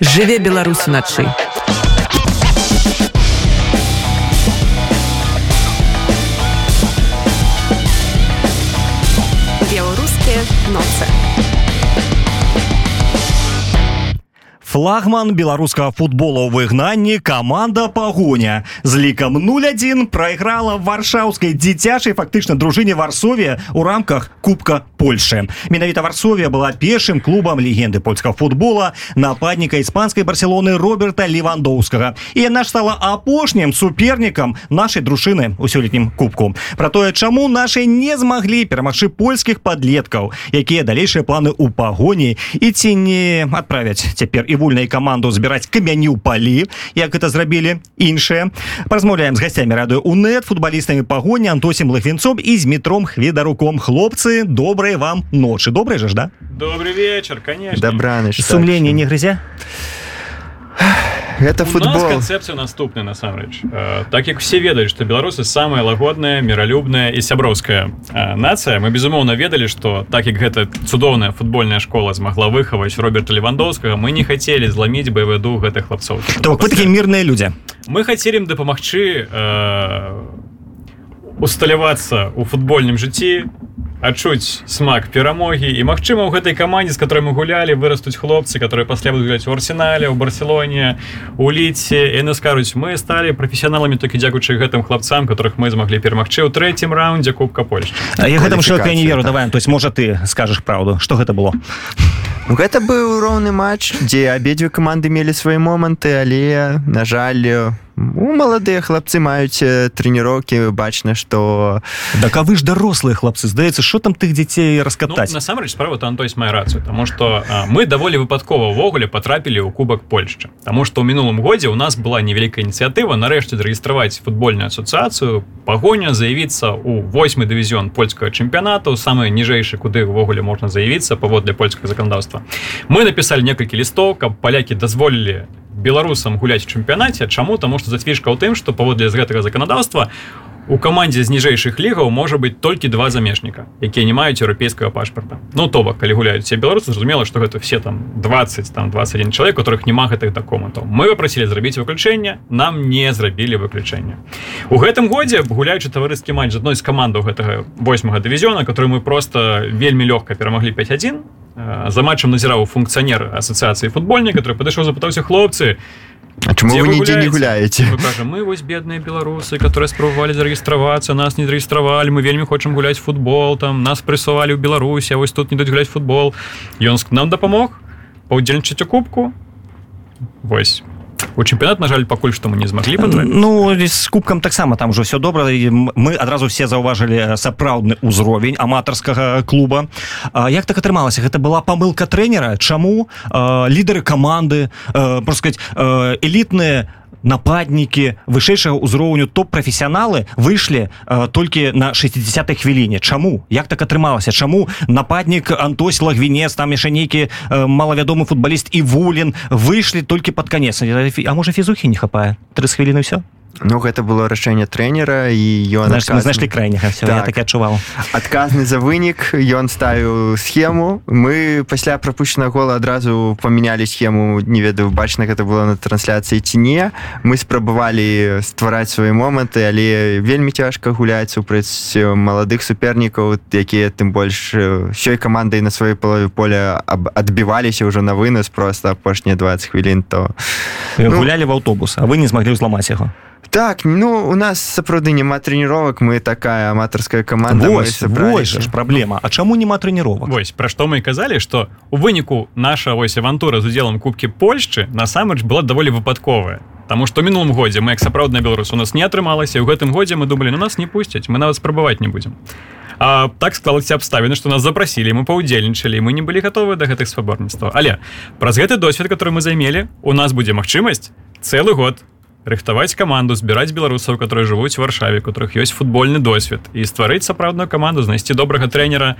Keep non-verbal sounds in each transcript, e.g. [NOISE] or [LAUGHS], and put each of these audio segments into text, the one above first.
жыве беларус уначы беларускія ноцы флагман беларускага футбола ў выгнанні команда пагоня з лікам 01 прайграла варшаўскай дзіцячай фактычна дружыне варсове у рамках кубка Польшы менавіта варсовія была першым клубам легенды польскага футбола нападніка іспанскай барселоны роберта левандоўскага. І яна ж стала апошнім супернікам нашай дружыны у сёлетнім кубку. Про тое чаму нашай не змаглі перамагчы польскіх подлеткаў якія далейшыя планы ў пагоні і ці не адправяць цяпер і вольнай каманду збіраць камяню палі як это зрабілі іншыя. Размаўляем з гасцямі радыё унет футбалістамі пагоні антосім лахвінцом і з метром хведаруком хлопцы добрыя вам ночы. Добрый же ж да? Добрый вечер конечно. Добраныч сумленне не грызя гэта футбол. канцэпцыя наступная насамрэч так як все ведаюць што беларусы самая лагодная міралюбная і сяброўская э, нацыя мы безумоўна ведалі што так як гэта цудоўная футбольная школа змагла выхаваць роберта левандоўскага мы не хацелі зламіць бвд гэтых хлапцоў то вы такія мірныя людзі мы хацелі ім дапамагчы э, усталявацца у футбольным жыцці адчуць смак перамогі. І магчыма у гэтай камандзе з которой мы гулялі вырастуць хлопцы которые пасля будуць гуляць у арсенале у барселоне у ліце. Яны скажуць мы сталі прафесіяналамі толькі дзякуючы гэтым хлапцам которых мы змаглі перамагчы ў трэцім раундзе кубка Польшчы я гэтаму не веру. Давай то есть можа ты скажешь праўду что гэта было? Ну, гэта быў роўны матч дзе абедзве каманды мелі свае моманты але на жаль у маладыя хлапцы маюць трэніроўкі бачна што да кавы ж дарослыя хлапцы здаецца що там тых дзяцей раскатаць ну, насамрэч справа там той мае рацыю тому что мы даволі выпадкова ўвогуле потрапілі ў кубак Польшчы Таму што ў мінулым годзе у нас была невялікая ініцыятыва нарэшце зарэгістраваць футбольную асацыяцыю пагоня заявіцца у восьмы дывізіён польскага чэмпіянату самы ніжэйшы куды ўвогуле можна заявіцца паводле польскага заканадаўства мы напісалі некалькі лістоў каб палякі дазволілі беларусам гуляць у чэмпіянаце чаму таму што зацвішка ў тым што паводле з гэтага заканадаўства у камандзе з ніжэйшых лігаў можа быць толькі два замежніка якія не маюць еўрапейскага пашпарта Ну то бок калі гуляюць беларусы зразумела што гэта все там 20 там 21 чалавек которых няма гэтых дакументаў мы выпрасілі зрабіць выключэнне нам не зрабілі выключэнне у гэтым годзе гуляючы таварыскі матч адной з камандаў гэтага восьмага дывізіёна который мы просто вельмі лёгка перамаглі 51 за матчам назіраў функцыянер асацыяцыі футбольні который падышоў запытаўся хлопцы А чому вы нідзе не гуляеце кажем, мы вось бедныя беларусы которые спрабавалі зарэгістравацца нас не зарэгістравалі мы вельмі хочам гуляць футбол там нас прысувалі ў Беларусі вось тут не даць гуляць футбол ён нам дапамог паўдзельнічаць у кубку? Вось у чэмпіонат на жаль пакуль што мы не змаглі ну з кубкам таксама там уже все добра мы адразу все заўважылі сапраўдны ўзровень аматарскага клуба. А, як так атрымалася? Гэта была памылка трэнера? Чаму лідары каманды сказать элітныя нападнікі вышэйшага ўзроўню топ-прафесіяналы выйшлі э, толькі на 60 хвіліне. Чаму? Як так атрымалася? Чаму нападнік Антось лагвінец там яшчэ нейкі э, малавядомы футбаліст і вулін выйшлі толькі под канец? А можа фізухі не хапае? Тры хвіліны ўсё Ну гэта было рашэнне трэнера і ён знайшлі крайняга так. так адчуваў. Адказны за вынік ён ставіў схему. Мы пасля прапушчана гола адразу памянялі схему не ведаю бачна гэта было на трансляцыі ці не. Мы спрабавалі ствараць свае моманты але вельмі цяжка гуляць супраць маладых супернікаў якія тым больш сёй камандай на сваёй палове поля адбіваліся ўжо на вынос просто апошнія 20 хвілін то ну, гулялі в аўтобус а вы не змаглі ўзламаць яго так ну у нас сапраўды няма трэніровак мы такая аматарская команда ж праблема А чаму няма трэніровак Вось пра што мы казалі што у выніку наша вось авантура з удзелам кубкі Польшчы насамрэч была даволі выпадковая. Таму што мінулым годзе мы як сапраўдная беларус у нас не атрымалася у гэтым годзе мы думалі на нас не пусцяць мы нават спрабаваць не будзем А так склалася абставіны што нас запрасілі мы паўдзельнічалі мы не былі гатовы да гэтых спаборніцтва але праз гэты досвед который мы займелі у нас будзе магчымасць цэлы год рыхтаваць каманду збіраць беларусаў которые жывуць у варшаве которых ёсць футбольны досвед і стварыць сапраўдную каманду знайсці добрага тренера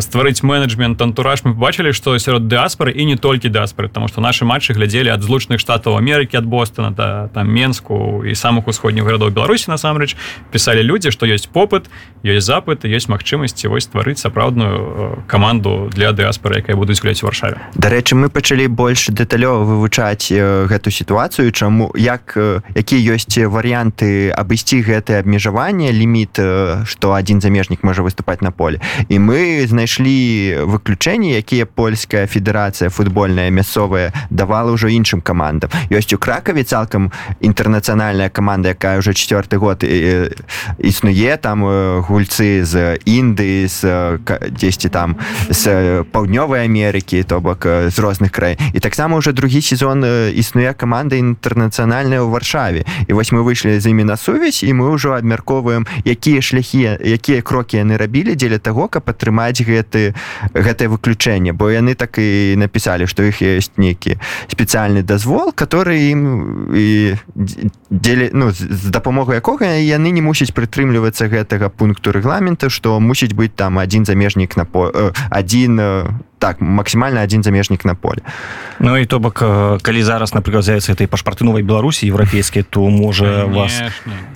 стварыць менеджмент антураж. Мы бачылі што сярод дыаспоры і не толькі дыаспоры тому что наши матчы глядзелі ад злучных штатаў Амерыкі ад Бостона да там менску і самых усходніх гарадоў Беларусі насамрэч. Пісалі людзі што ёсць попыт ёсць запыт ёсць магчымасці вось стварыць сапраўдную каманду для дыаспоры якая будуць гуляць у варшаве. Дарэчы мы пачалі больш дэталёва вывучаць гэту сітуацыю чаму як якія ёсць варыянты абысці гэтае абмежаванне ліміт што адзін замежнік можа выступаць на поле. І мы знайшлі выключэнні якія польская федэрацыя футбольная мясцовая давала ўжо іншым камандам ёсць у кракаве цалкам інтэрнацыянальная каманда якая ўжо четверты год існуе там гульцы з Індыі з дзесьці там з паўднёвай Амерыкі то бок з розных край і таксама уже другі сезон існуе каманда інтэрнацыянальная ў варшаве. І вось мы выйшлі з імі на сувязь і мы ўжо абмяркоўваем якія шляхі якія крокі яны рабілі дзеля таго каб атрымаць гэты гэтае выключэнне. Бо яны так і напісалі што іх ёсць нейкі спецыяльны дазвол который ім і дзеля ну з дапамогай якога яны не мусяць прытрымлівацца гэтага пункту рэгламента што мусіць быць там адзін замежнік на по адзін так максімальна адзін замежнік на поле. Ну і то бок калі зараз напрыклад з'явіцца этой пашпарты новай беларусі еўрапейскай то можа вас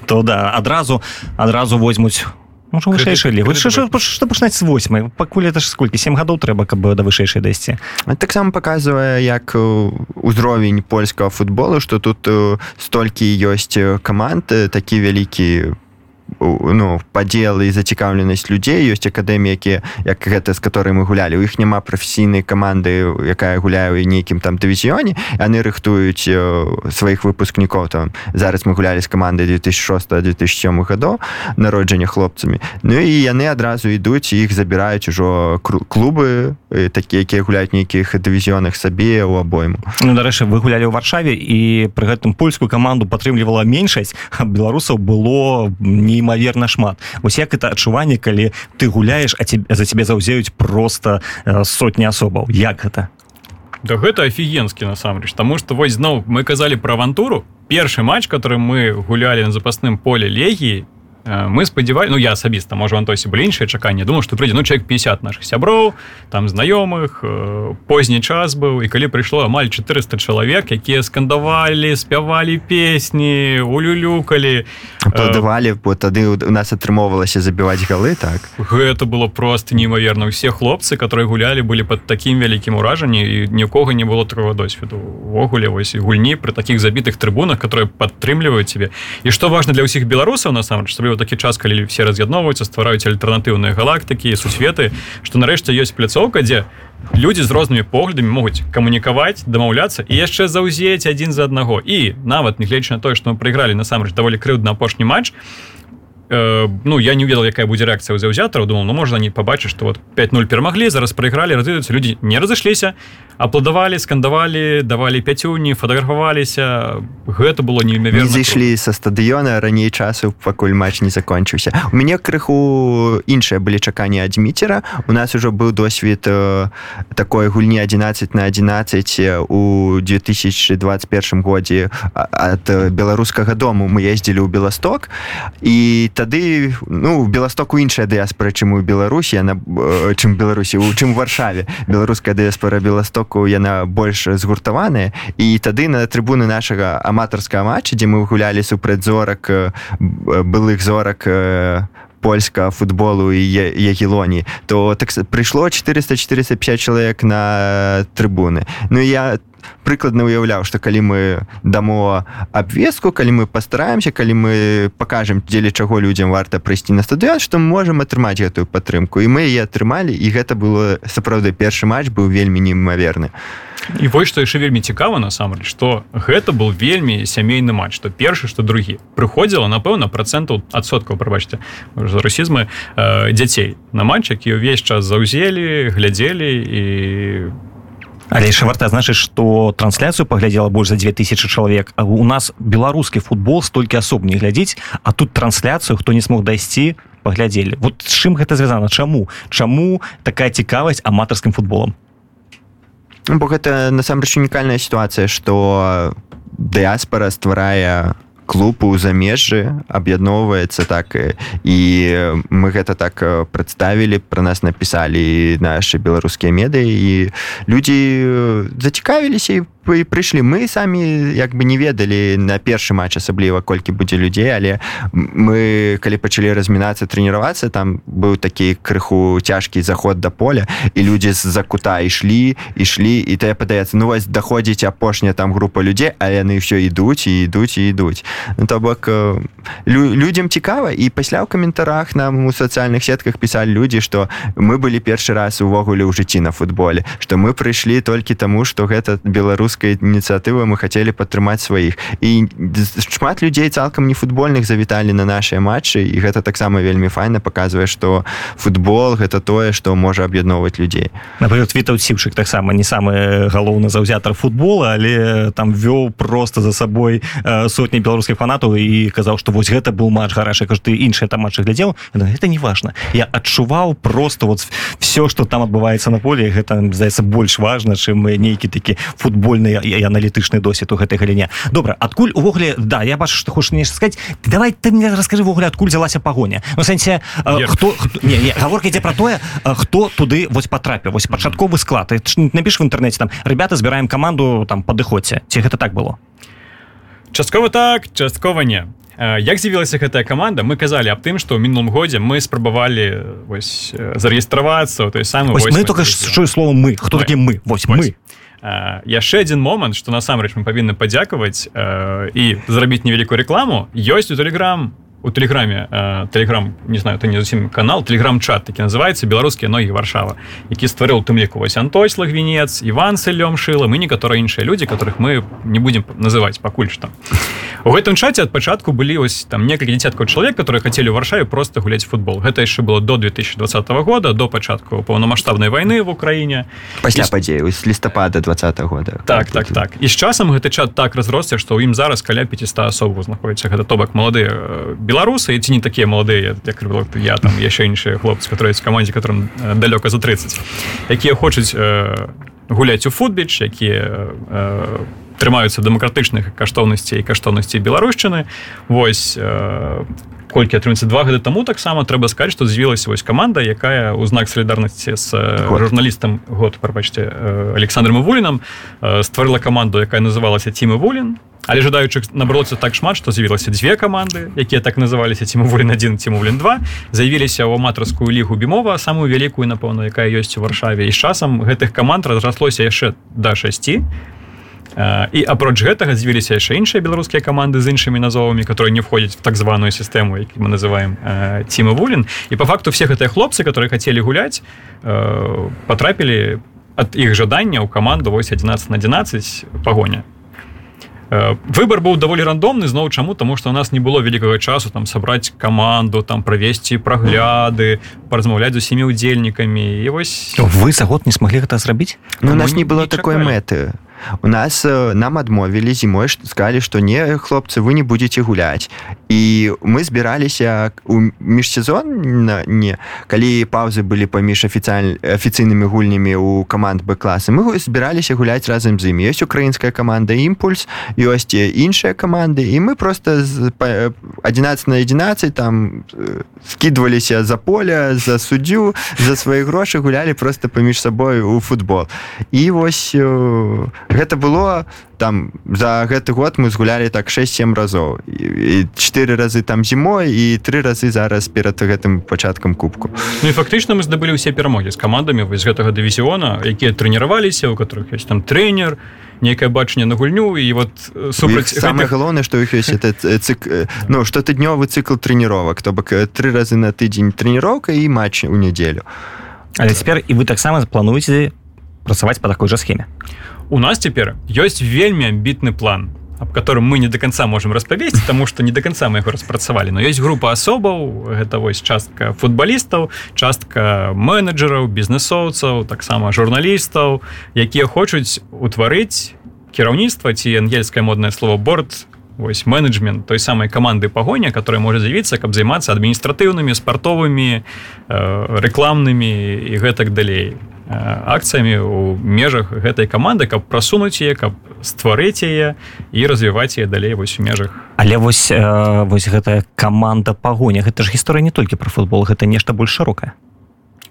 то да адразу адразу возьмуць вышэйшай што пачынаць з восьмай? Пакуль это ж сколькі сем гадоў трэба каб да вышэйшай дайсці? Таксама паказвае як узровень польскага футболу што тут столькі ёсць каманд такі вялікі по ну падзелы і зацікаўленасць людзей ёсць акадэміі якія як гэта з которой мы гулялі. У іх няма прафесійнай каманды якая гуляе ў нейкім там дывізіёне. Яны рыхтуюць сваіх выпускнікоў. Там зараз мы гулялі з камандай 2006-2007 гадоў народжання хлопцамі. Ну і яны адразу ідуць іх забіраюць ужо клубы такія якія гуляюць нейкіх дывізіёнах сабе у абойму. Ну дарэчы вы гулялі ў варшаве і пры гэтым польскую каманду падтрымлівала меншасць беларусаў было не неймаверна шмат. Вось як это адчуванне калі ты гуляешь а тебе за цябе заўзеюць просто э, сотні асобаў? Як гэта? Да гэта офігенскі насамрэч. Таму што вось зноў мы казалі пра авантуру. Першы матч который мы гулялі на запасным поле легіі мы спадзявалі Ну я асабіста можа антосі былі іншыя чаканні думаю што прыйдзе ну чалавек 50 наших сяброў там знаёмых позні час быў і калі прыйшло амаль 400 чалавек якія скандавалі спявалі песні улюлюкалі падавалі бо тады у нас атрымоўвалася забіваць галы так? Гэта было просто неймаверна усе хлопцы которые гулялі былі под такім вялікім уражанні і нікога не было трого досведу увогуле вось гульні при таких забітых трыбунах которые падтрымліваюць тебе і што важно для ўсіх беларусаў насамрэч асабліва такі час калі все раз'ядноўваюцца ствараюць альтэрнатыўныя галактыкі сусветы што нарэшце ёсць пляцоўка дзе людзі з рознымі поглядамі могуць камунікаваць дамаўляцца і яшчэ заўзець адзін за аднаго. І нават нягледзячы на тое што мы прайгралі насамрэч даволі крыўдна апошні матч э, ну я не ведал якая будзе рэакцыя заўзятараў думал ну можна не пабачыць што вот 5-0 перамаглі зараз прайгралі разыдуцца людзі не разышліся апладавалі скандавалі давалі пяцюні фатаграфаваліся гэта было неімаверна зайшлі са стадыёна раней часу пакуль матч не закончыўся у мяне крыху іншыя былі чаканні ад міцера у нас ужо быў досвед э, такой гульні 11 на 11 у 2021 годзе ад беларускага дому мы ездзілі ў беласток і тады ну беластоку іншая дыяспора чым у беларусі яна чым беларусі у чым варшаве. Беларуская дыяспора беласток боку яна больш згуртаваная. І тады на трыбуны нашага аматарскага матча дзе мы гулялі супраць зорак былых зорак польска футболу і ягелоні то так прыйшло 400 450 чалавек на трыбуны. Ну я прыкладна уяўляў што калі мы дамо абвеску калі мы пастараемся калі мы покажем дзеля чаго людзям варта прыйсці на стадыён што можемм атрымаць гэтую падтрымку. І мы яе атрымалі і гэта было сапраўды першы матч быў вельмі немаверны. І вось што яшчэ вельмі цікава насамрэч што гэта был вельмі сямейны матч што першы што другі. Прыходзіла напэўна процентаў адсоткаў прабачце расізмы э, дзяцей на матч які ўвесь час заўзелі глядзелі і але яшчэ варта значыць что трансляцыю паглядзела больш за 2000 чалавек а у нас беларускі футбол столькі асоб не глядзіць а тут трансляцыю хто не смог дайсці паглядзелі вот з чым гэта звязана чаму чаму такая цікавасць аматарскім футболам бо гэта насамрэч унікальная сітуацыя что дыаспара стварае клуб у замежжы аб'ядноўваецца так і мы гэта так прадставілі пра нас напісалі нашы беларускія медыі і людзі зацікавіліся і і прыйшлі мы самі як бы не ведалі на першы матч асабліва колькі будзе людзей але мы калі пачалі размінацца трэніравацца там быў такі крыху цяжкі заход да поля і людзі з-за кута ішлі ішлі і тая падаецца ну вось даходзіць апошняя там група людзей а яны ўсё ідуць і ідуць і ідуць ну, то бок лю людзям цікава і пасля ў каментарах нам у сацыяльных сетках пісалі людзі што мы былі першы раз увогуле ў жыцці на футболе што мы прыйшлі толькі таму што гэта беларус беларускай ініцыятывы мы хацелі падтрымаць сваіх і шмат людзей цалкам не футбольных завіталі на нашыя матчы і гэта таксама вельмі файна паказвае што футбол гэта тое што можа аб'ядноўваць людзей. Напрыклад вітаў сіўчык таксама не самы галоўны заўзятар футбола але там вёў просто за сабой сотні беларускіх фанатаў і казаў што вось гэта быў матч гарашы кажу ты іншыя там матчы глядзеў? Гэта не важна я адчуваў просто вот все что там адбываецца на поле гэта здаецца больш важна чым нейкі такі футбольны і аналітычны досвед у гэтай галіне. Добра адкуль увогуле да я бачу што хочаш нешта сказаць. Давай ты мне раскажы ввогуле адкуль взялася пагоня. Ну сэнсе хто гаворка ідзе пра тое хто туды вось потрапіў вось пачатковы склад. Напіш в інтэрнэце там ребята збіраем каманду там падыходзьце ці гэта так было? Часткова так часткова не. Як з'явілася гэтая каманда? Мы казалі аб тым што ў мінулым годзе мы спрабавалі вось зарэгістравацца той самы мы только чую слово мы хто такі мы вось. мы яшчэ один момант что насамрэч мы павінны падзякаваць і зрабіць невялікую рекламу ёсць у телеграм у тэлеграме тэлеграм не знаю ты не зусім канал тэлеграм-чат такі называется беларускія ногі варшава які стварыў тым ліку вось антось лагвінец Іван сылём шыла мы некаторыя іншыя людзі которых мы не будем называць пакуль што у гэтым чаце ад пачатку былі ось там некалькі дзясяткаў чалавек которые хацелі варшаве просто гуляць футбол. Гэта яшчэ было до 2020 года до пачатку паўнамасштабнай войны в Украіне пасля падзею з лістапада 20 года. Так так так. І з часам гэты чат так разросся што ў ім зараз каля 500 асобу знаходіцца гэта то бок маладыя беларусы ці не такія маладыя як я там яшчэ іншыя хлопцы которые в камандзе которым далёка за 30 якія хочуць э, гуляць у футбіч якія э, трымаюцца дэмакратычных каштоўнасцей каштоўнасцей беларушчыны восьось э, колькі атрымецца два гады таму таксама трэба сказаць што з'явілася вось каманда якая ў знак салідарнасці з журналістам год прабачце александром вулінам стварыла каманду якая называлася тімы вулін але жадаючых набралося так шмат што з'явілася дзве каманды якія так называліся цімувулін один цімувулін 2 заявіліся ў аматарскую лігу бімова самую вялікую напэўна якая ёсць у варшаве. І з часам гэтых каманд разраслося яшчэ да 6 і апроч гэтага з'явіліся яшчэ іншыя беларускія каманды з іншымі назовамі которые не входзяць в так званую сістэму які мы называем ціма вулін. І по факту все гэтыя хлопцы которые хацелі гуляць потрапілі ад іх жадання ў каманду вось 11 на 11 пагоня Э, выбор быў даволі рандомны зноў чаму тому что у нас не было вялікага часу там сабраць каманду там правесці прагляды паразмаўляць з усімі удзельнікамі і вось вы за год не смаглі гэта зрабіць ну, у нас не было такой мэты у нас э, нам адмовілі зімой сказали что не хлопцы вы не будете гуляць і мы збіраліся у міжсезон не калі паўзы былі паміж афіцыяль афіцыйнымі гульнямі у каманд бы класы мы збіраліся гуляць разам з ім ёсць украінская команда імпульс ёсць іншыя каманды і мы просто з 11 на 11 там скидываліся за поля за суддзю за свае грошы гулялі просто паміж сабой у футбол. І вось гэта было там за гэты год мы згулялі так 6-7 разоў. І четыре разы там зімой і три разы зараз перад гэтым пачаткам кубку. Ну і фактычна мы здабылі ўсе перамогі з камандамі вось гэтага дывізіона якія трэніраваліся у которых есть там тренер некае бачанне на гульню і вот супраць самое гэтых... галоўнае што іх ёсць это цик ну штотыднёвы цикл трэніровак. То бок тры разы на тыдзень трэніроўка і матч у нядзелю. Але цяпер і вы таксама плануеце працаваць по такой жа схеме у нас цяпер ёсць вельмі амбітны план об котором мы не до конца можем распавесці тому что не до конца мы яго распрацавалі. Но есть група асобаў гэта вось частка футбалістаў частка менеджераў бізнесоўцаў таксама журналістаў якія хочуць утварыць кіраўніцтва ці ангельскае моднае слово борт вось менеджмент той самой команды пагоня которая можа з'явіцца каб займацца адміністратыўнымі спартовымі э, рэкламнымі і гэтак далей акцыямі у межах гэтай каманды каб прасунуць яе каб стварыць яе і развіваць яе далей вось у межах. Але вось э, вось гэтая каманда пагоня гэта ж гісторыя не толькі про футбол гэта нешта больш шырокае.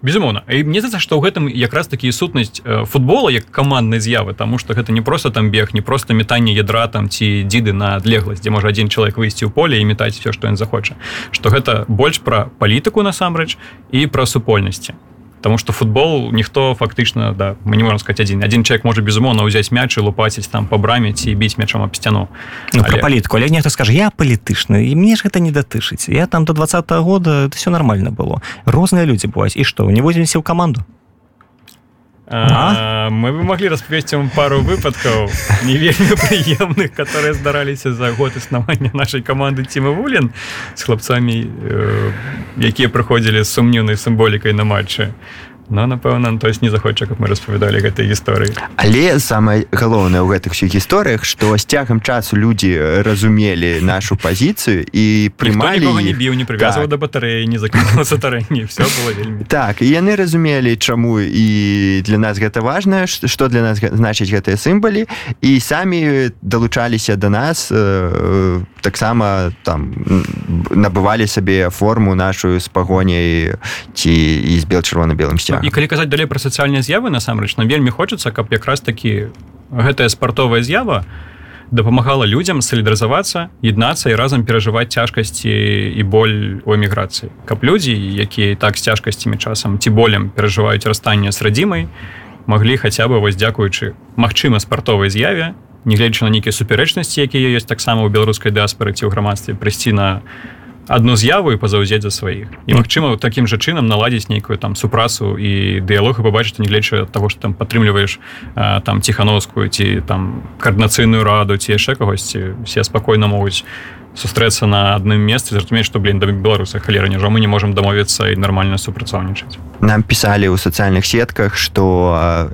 Безумоўна. І мне здаецца што ў гэтым якраз такі сутнасць футбола як каманднай з'явы тому что гэта не просто там бег не просто метанне ядра там ці дзіды на адлегласць дзе можа адзін чалавек выйсці ў поле і метаць все што ён захоча. Што гэта больш пра палітыку насамрэч і пра супольнасці Таму что футбол ніхто фактычна да мы не можем сказать один. Один человек можа безумоўна ўзяць мяч і лупаціць там па браме ці біць мячом аб сцяну ну, але... палітку але нехто скажа я палітычны і мне ж гэта не датышыць я там до два -го года все нормально было. Розныя людзі бываюць і што не возімся ў каманду А? Мы бы могли распавесці вам пару выпадкаў не вельмі прыемных которые здараліся за год існавання нашай каманды Тіма Вулен з хлапцамі э, якія прыходзілі з сумнеўнай сімволікай на матчы но напэўна то есть не захоча каб мы распавядалі гэтай гісторыі. Але самае галоўнае ў гэтых усіх гісторыях што з цягам часу людзі разумелі нашу пазіцыю і прымалі не біў не прывязаў так. да батарэі не закатарэнні все было вельмі. Так і яны разумелі чаму і для нас гэта важна што для нас значыць гэтыя сімбалі і самі далучаліся да нас э, таксама там набывалі сабе форму нашу з пагоняй ці і з бел чырвона-белым сцягам і калі казаць далей пра сацыяльныя з'явы насамрэч нам вельмі хочацца каб якраз такі гэтая спартовая з'ява дапамагала людзям салідарызавацца яднацца і разам перажываць цяжкасці і боль у эміграцыі. Каб людзі якія так з цяжкасцямі часам ці болем перажываюць расстанне з радзімай маглі хаця бы вось дзякуючы магчыма спартовай з'яве нягледзячы на нейкія супярэчнасці якія ёсць таксама ў беларускай дыаспары ці ў грамадстве прыйсці на на одну з'яву і пазаўзець за сваіх. І магчыма таким жа чынам наладзіць нейкую там супрацу і дыялог і побачыць нягледзячы того что там падтрымліваеш там ціхановскую ці там каардынацыйную раду ці яшчэ кагосьці все спакойна могуць сустрэцца на адным месцы зразумець што блин да беларуса халера няжо мы не можем дамовіцца і нармальна супрацоўнічаць. Нам пісалі ў сацыяльных сетках што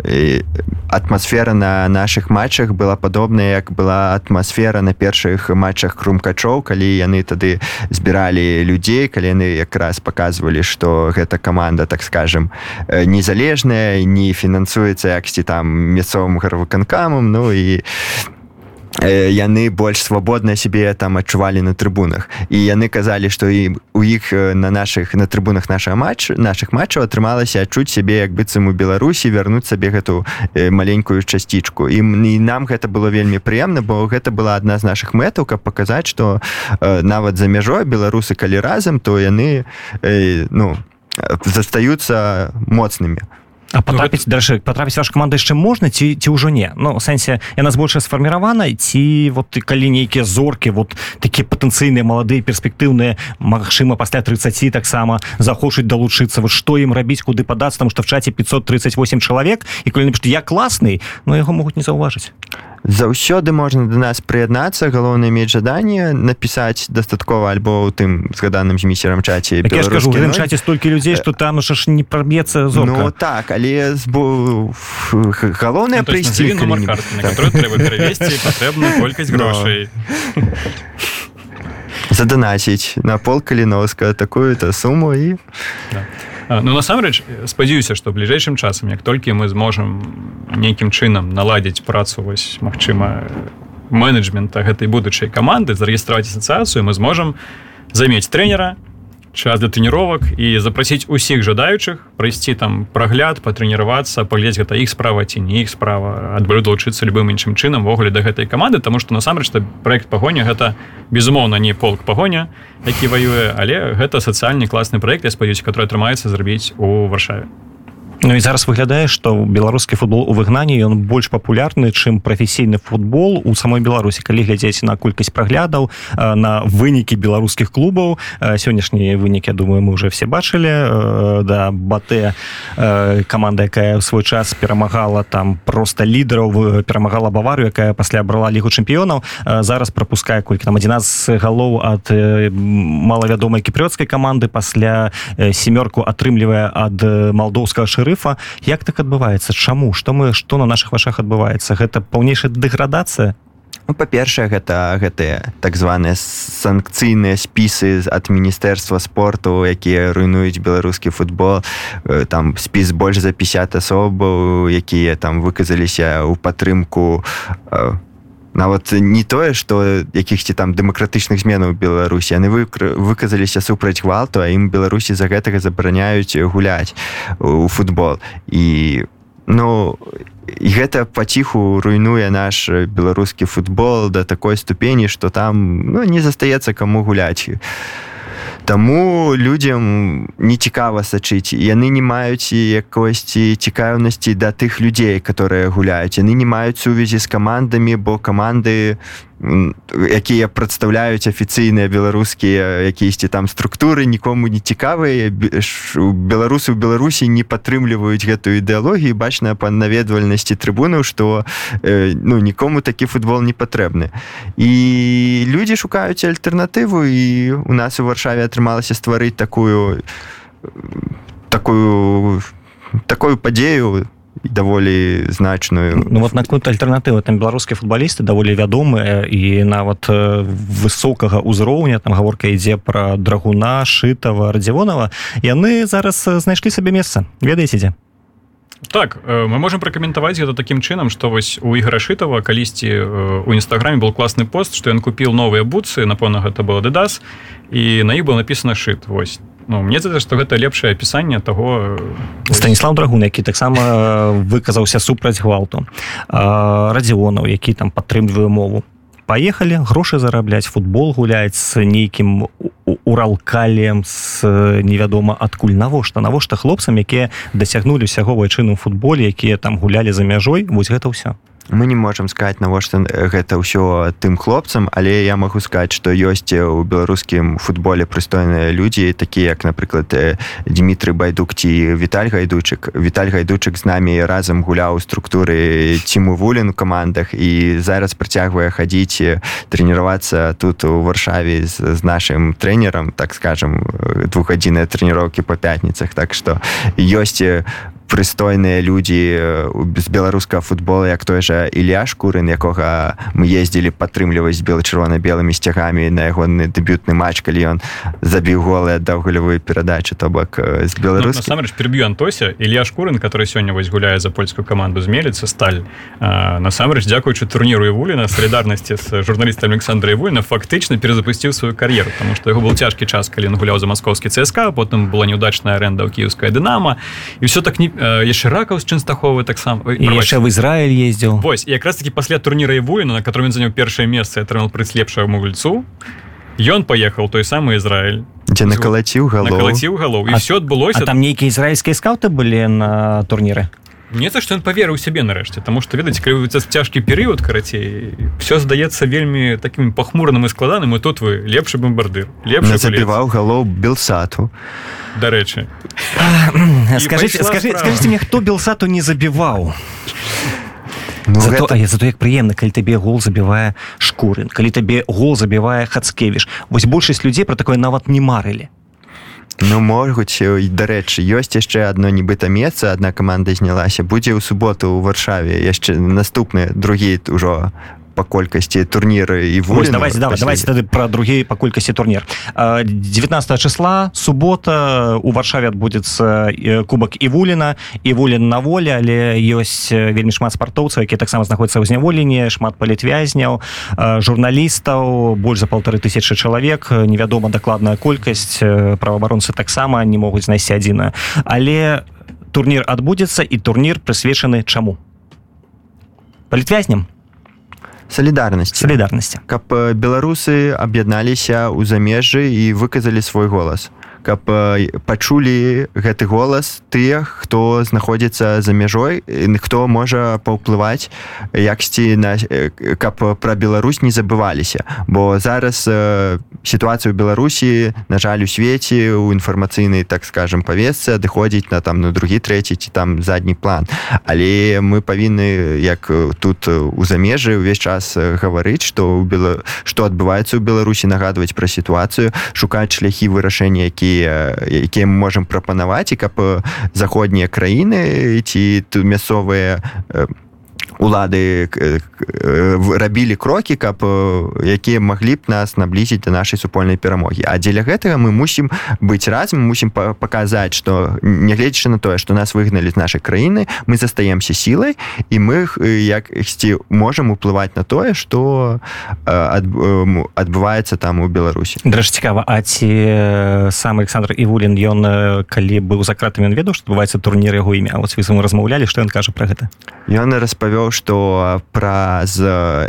атмасфера на наших матчах была падобная як была атмасфера на першых матчах крумкачоў калі яны тады збіралі людзей калі яны якраз показывалі што гэта команда так скажем незалежная не фінансуецца яксьці там мясцовым гарвыканкамам ну і яны больш свабодна сябе там адчувалі на трыбунах. І яны казалі што і у іх на наших на трыбунах наша матч наших матчаў атрымалася адчуць сябе як быццам у беларусі вярнуць сабе гэту маленькую часцічку. І і нам гэта было вельмі прыемна бо гэта была адна з наших мэтаў каб паказаць што нават за мяжой беларусы калі разам то яны ну застаюцца моцнымі. у А потрапіць ну, дарэчы потрапіць ваш каманда яшчэ можна ці ці ўжо не. Ну сэнсе яна збольшая сфарміравана ці вот ты калі нейкія зоркі вот такія патэнцыйныя маладыя перспектыўныя Магчыма пасля 30 таксама захочуць далучыцца вот што ім рабіць куды падацца там што в чаце 538 чалавек і калі напіш я класны но яго могуць не заўважыць заўсёды можна да нас прыяднацца галоўнае мець жаданне напісаць дастаткова альбо ў тым згаданым змісерам чаце чаце столькі людзей што там ж не праб'ецца ну, так але галоўнае ну, прыйсці колькасць грошай заданасіць на пол каліноска такую-то суму і да. Ну насамрэч спадзяюся што бліжэйшым часам як толькі мы зможам нейкім чынам наладзіць працу вось магчыма менеджмента гэтай будучай каманды зарэгістраваць асацыяцыю мы зможам замець трэнера час для трэніровак і запрасіць усіх жадаючых прайсці там прагляд патрэніравацца паглядзець гэта іх справа ці не іх справа адбылю далучыцца любым іншым чынам ввогуле да гэтай каманды тому что насамрэч проект пагоня гэта безумоўна не полк пагоня які ваюе але гэта сацыяльны класны проект я спаюсь который атрымаецца зрабіць у варшаве Ну і зараз выглядае што беларускі футбол у выгнанні ён больш папулярны чым прафесійны футбол у самой беларусі. Калі глядзець на колькасць праглядаў на вынікі беларускіх клубаў сённяшнія вынікі думаю мы уже все бачылі. Да батэ каманда якая ў свой час перамагала там просто лідараў перамагала бавару якая пасля брала лігу чэмпіёнаў зараз пропускае колькі там 11 галоў ад малавядомай кіпрёцкай каманды пасля семёрку атрымлівае ад малдоўскага шыры шэрыфа як так адбываецца? Чаму? Што мы што на наших вашах адбываецца? Гэта паўнейшая дэградацыя? Ну, па-першае гэта гэтыя так званыя санкцыйныя спісы ад міністэрства спорту якія руйнуюць беларускі футбол. Э, там спіс больш за 50 асобаў якія там выказаліся ў падтрымку э, нават не тое што якіхсьці там дэмакратычных зменаў беларусі яны вы выказаліся супраць гвалту а ім беларусі за гэтага забараняюць гуляць у футбол. І ну і гэта паціху руйнуе наш беларускі футбол да такой ступені што там ну, не застаецца каму гуляць Таму людзям не цікава сачыць. Яны не маюць якосьці цікаўнасці да тых людзей которые гуляюць. Яны не маюць сувязі з камандамі бо каманды якія прадстаўляюць афіцыйныя беларускія якісьці там структуры нікому не цікавыя беларусы ў беларусі не падтрымліваюць гэтую ідэалогію бачна па наведвальнасці трыбунаў што ну нікому такі футбол не патрэбны і людзі шукаюць альтэрнатыву і у нас у варшаве атрымалася стварыць такую такую такую падзею даволі значную ну, вот наконт альтэрнатывы там беларускія футбалісты даволі вядомыя і нават высокага ўзроўня там гаворка ідзе пра драгуна шытава радзівонова яны зараз знайшлі сабе месца. Ведаеце дзе? Так мы можем пракаментаваць гэта такім чынам што вось у ігра шытава калісьці у нстаграме был класны пост што ён купіў новыя буцы напэўна гэта было дэдас і на іх было написано шыт вось Ну, мне за што гэта лепшае апісанне таго станіслав драгун які таксама выказаўся супраць гвалту. Радзіонаў які там падтрымліваю мову. Паехалі грошы зарабляць футбол гуляць з нейкім уралкалем з невядома адкуль. Навошта? Навошта хлопцам якія дасягнулі усяго вайчыну футболе якія там гулялі за мяжой? Вось гэта ўсё мы не можемм сказать навошта гэта ўсё тым хлопцам але я магу сказать что ёсць у беларускім футболе прыстойныя людзі такія як напрыклад Дмітрый байдук ці Віталь гайдучык. Віталь гайдучык з намі разам гуляў структуры ціму вулін камандах і зараз працягвае хадзіць трэніравацца тут у варшаве з, з нашим трэнерам так скажем двухгадзінныя трэніроўкі по пятніцах. Так что ёсць прыстойныя людзі з беларускага футбола як той жа Ілья шкурын якога мы ездзілі падтрымліваць бела-чырвона-белымі сцягамі на ягоны дэбютны матч калі ён забіў голы даў галявую перадачу то бок з беларус ну, переб'ю антося. Ілья шкурын который сёння вось гуляе за польскую каманду змеліцца сталь насамрэч дзякуючы турніру вуліна солідарнасці з журналістам Александра вольна фактычна перазапусціў сваю кар'еру потому что яго был цяжкі час калі ён гуляў за маскоўскі цСК потым была неудачная аренда ў кіевская дынама і все так не яшчэ ракаў з чынстаховы таксама яшчэ в Ізраиль ездзіў Вось якраз таки пасля турніра і войну на котором ён заняў першае месца атрымал прыз лепшаму гульцу ён паехаў той самы Ізраиль дзе накалаціў галоўціў галоў і все адбылося там нейкія ізраільскія скауты былі на турніры мне то што ён паверыў сябе нарэшце тому что ведаць калі цяжкі перыяд карацей все здаецца вельмі таким пахмурным і складаным і тут вы лепшы бомбардыр лепш забіваў галоў белсату. Дарэчы скажите скажите мне хто белсату не забіваў Ну, зато, гэта... зато як прыемна калі табе гол забівае шкурын калі табе гол забівае хацкевіш вось большасць людзей про такое нават не марылі Ну могуць дарэчы ёсць яшчэ одно нібыта месца одна каманда знялася будзе ў суботу ў варшаве яшчэ наступны другі ўжо по колькасці турніры і вось давайте давай, давайте тады про другі по колькасці турнір. 19 числа субота у варшаве адбудзецца кубак і вуліна і вулін на волі але ёсць вельмі шмат спартоўцаў які таксама знаходзяцца ў зняволенні шмат палітвязняў журналістаў больш за полторы тысячи чалавек невядома дакладная колькасць праваабаронцы таксама не могуць знайсці адзіна але турнір адбудзецца і турнір прысвечаны чаму? Палітвязням солідарнасці солідарнасці каб беларусы аб'ядналіся ў замежжы і выказалі свой голас каб пачулі гэты голас тыя хто знаходзіцца за мяжой хто можа паўплываць яксьці на каб пра Беларусь не забываліся. Бо зараз сітуацыю беларусі на жаль у свеце у інфармацыйнай так скажем павесцы адыходзіць на там на другі трэці ці там задні план. Але мы павінны як тут у замежы ўвесь час гаварыць што ў бела што адбываецца ў беларусі нагадваць пра сітуацыю шукаць шляхі вырашэння якія якія мы можемм прапанаваць і каб заходнія краіны ці мясцовыя улады рабілі крокі каб якія маглі б нас наблізіць да нашай супольнай перамогі. А дзеля гэтага мы мусім быць разам мусім паказаць што нягледзячы на тое што нас выгналі з нашай краіны мы застаемся сілай і мы як ісці можам уплываць на тое што адбываецца там у беларусі. Дрэж цікава а ці сам александр івулін ён калі быў за кратамі ведаў што адбываецца турнір яго імя? Вот вы размаўлялі што ён кажа пра гэта ён распавёў што праз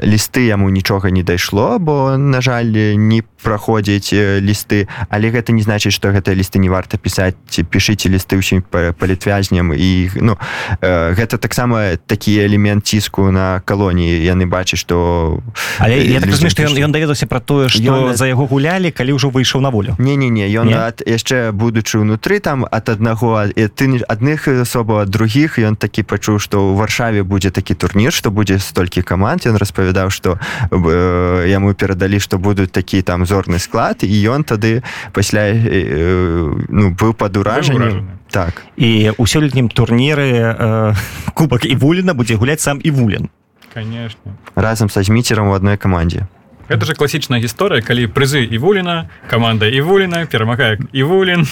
лісты яму нічога не дайшло бо на жаль не праходзіць лісты але гэта не значыць што гэтыя лісты не варта пісаць. Пішыце лісты ўсім палітвязням і ну гэта таксама такі элемент ціску на калоніі. Яны бачаць што але я так разумею, што ён, ён даведаўся пра тое што ён... за яго гулялі калі ўжо выйшаў на волю. Не не не ён ад яшчэ будучы ўнутры там ад аднаго ты адных асобаў ад другіх ён такі пачуў што ў варшаве будзе такі турнір што будзе столькі каманд. Ён распавядаў што э, яму перадалі што будуць такі там зорны склад і ён тады пасля э, ну быў пад уражаннем. Так. І ў сёлетнім турніры э, кубак і вуліна будзе гуляць сам і вулен конечно. Разам са зміцерам у адной камандзе. Это же класічная гісторыя калі прызы і вуліна каманда і вуліна перамагае і вулін.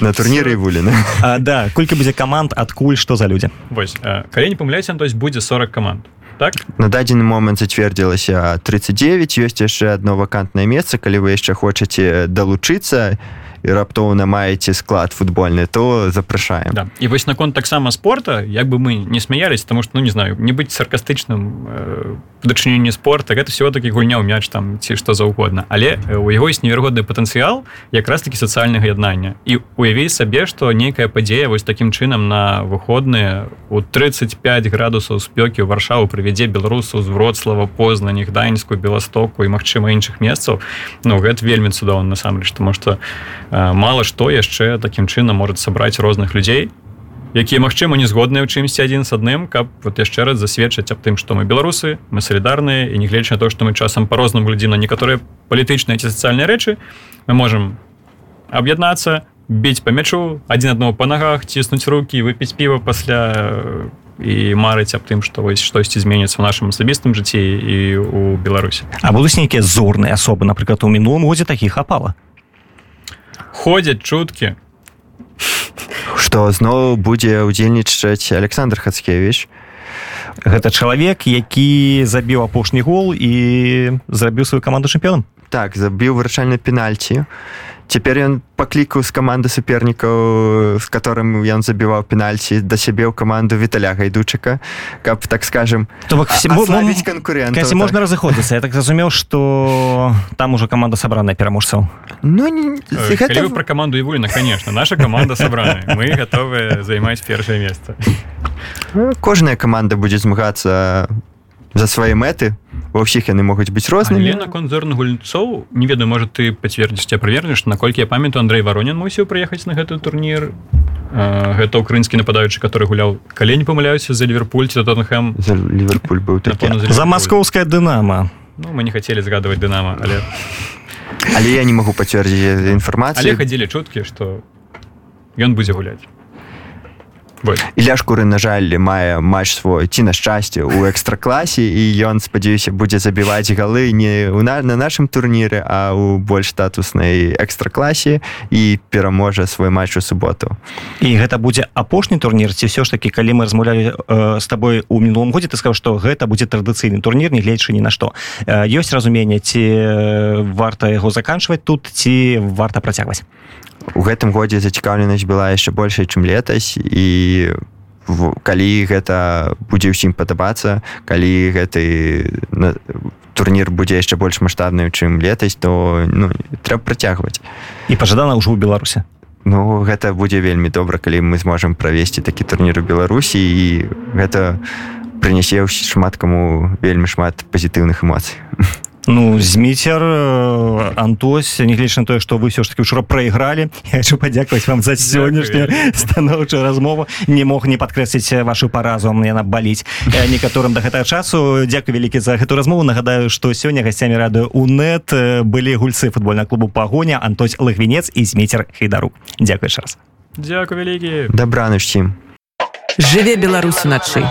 На турніры і вуліна. Да колькі будзе каманд адкуль што за людзі? Вось калі не памыляйся то есть будзе 40 каманд так. На дадзены момант зацвердзілася 39 ёсць яшчэ одно вакантнае месца калі вы яшчэ хочаце далучыцца і раптоўна маеце склад футбольны то запрашаем да. і вось наконт таксама спорта як бы мы не смяялись тому что ну не знаю не быць саркастычным э, дачыненні спорта гэта все-таки гульня ў мяч там ці што заўгодна але у яго есть неверагодны патэнцыял якраз таки сацыяльнага яднання і уяві сабе что нейкая падзея вось таким чынам на выходныя у 35 градусаў спёкі ў варшаву прывядзе беларусу з вроцлава познані гданьску беластоку і магчыма іншых месцаў Ну гэта вельмі цудоўна насамрэч тому что мало што яшчэ такім чынам может сабраць розных людзей якія магчыма не згодныя ў чымсьці адзін з адным каб вот яшчэ раз засведчыць аб тым што мы беларусы мы салідарныя і нягледзячы на то што мы часам па-рознаму глядзі на некаторыя палітычныя ці сацыяльныя рэчы мы можемм аб'яднацца біць па мячу адзін адного па нагах ціснуць руки выпіць піва пасля і марыць аб тым што вось штосьці зменіцца ў нашым асабістым жыцці і у беларусі. А будуць нейкія зорныя асобы напрыклад у мінулым годзе такіх хапала ходзяць чуткі. Что зноў будзе ўдзельнічаць александр хацкевич гэта чалавек які забіў апошні гол і зрабіў сваю каманду чэмпіёнам. Так забіў вырашальна пенальці. Цяпер ён паклікаў з каманды супернікаў з которым ён забіваў пенальці да сябе ў каманду віталя гайдучыка каб так скажем конкурент можна разыходзіцца. Я так зразумеў что там уже команда сабраная пераможцаў Ну не, гэта... про каманду і вольна конечно. Наша команда сабраная мы готовы займаць першае месца кожная команда будзе змагацца за свае мэты. Ва ўсіх яны могуць быць рознымі наконт зорных гульцоў не ведаю можа ты пацвердзіш ці правернеш наколькі я памятаю Андрей варонен мусіў прыехаць на гэты турнір а, гэта украінскі нападаючы который гуляў калі не памыляюся за ліверпуль ці тоттенхэм. За ліверпуль быў за маскоўская дынама ну, мы не хацелі згадваць дынама але але я не магу пацвердзіць інфармацыю хадзілі чуткі што ён будзе гуляць Ілля шкуры на жаль мае матч свой ці на шчасце у экстракласе і ён спадзяюся будзе забіваць галы не у на, на нашым турніры а у больш статуснай экстракласе і пераможа свой матч у суботу. І гэта будзе апошні турнір ці ўсё ж таки калі мы размаўлялі э, з табой у мінулым годзе ты сказаў што гэта будзе традыцыйны турнір не гледзячы ні на што. Э, ёсць разуменне ці варта яго заканчваць тут ці варта працягваць? У гэтым годзе зацікаўленасць была яшчэ большай чым летась і калі гэта будзе ўсім падабацца калі гэты турнір будзе яшчэ больш маштабным чым летась то ну, трэба працягваць. І пажадана ўжо ў беларусе Ну гэта будзе вельмі добра калі мы зможам правесці такі турнір у беларусі і гэта прынясе шмат каму вельмі шмат пазітыўных эмоцый Ну зміцер Антось нягледзяч на тое што вы ўсё ж таки учора прайгралі. [LAUGHS] Я хочу падзякаваць вам за сённяшнюю станоўчую размову. Не мог не падкрэсліць вашу паразу яна баліць э, некаторым да гэтага часу. Дякую вялікі за гэту размову. Нагадаю што сёння гасцямі радыё унет э, былі гульцы футбольна клубу пагоня Антось лагвінец і зміцер хейдарук Дякую раз. Дякую вялікі. Усім жыве беларусу начы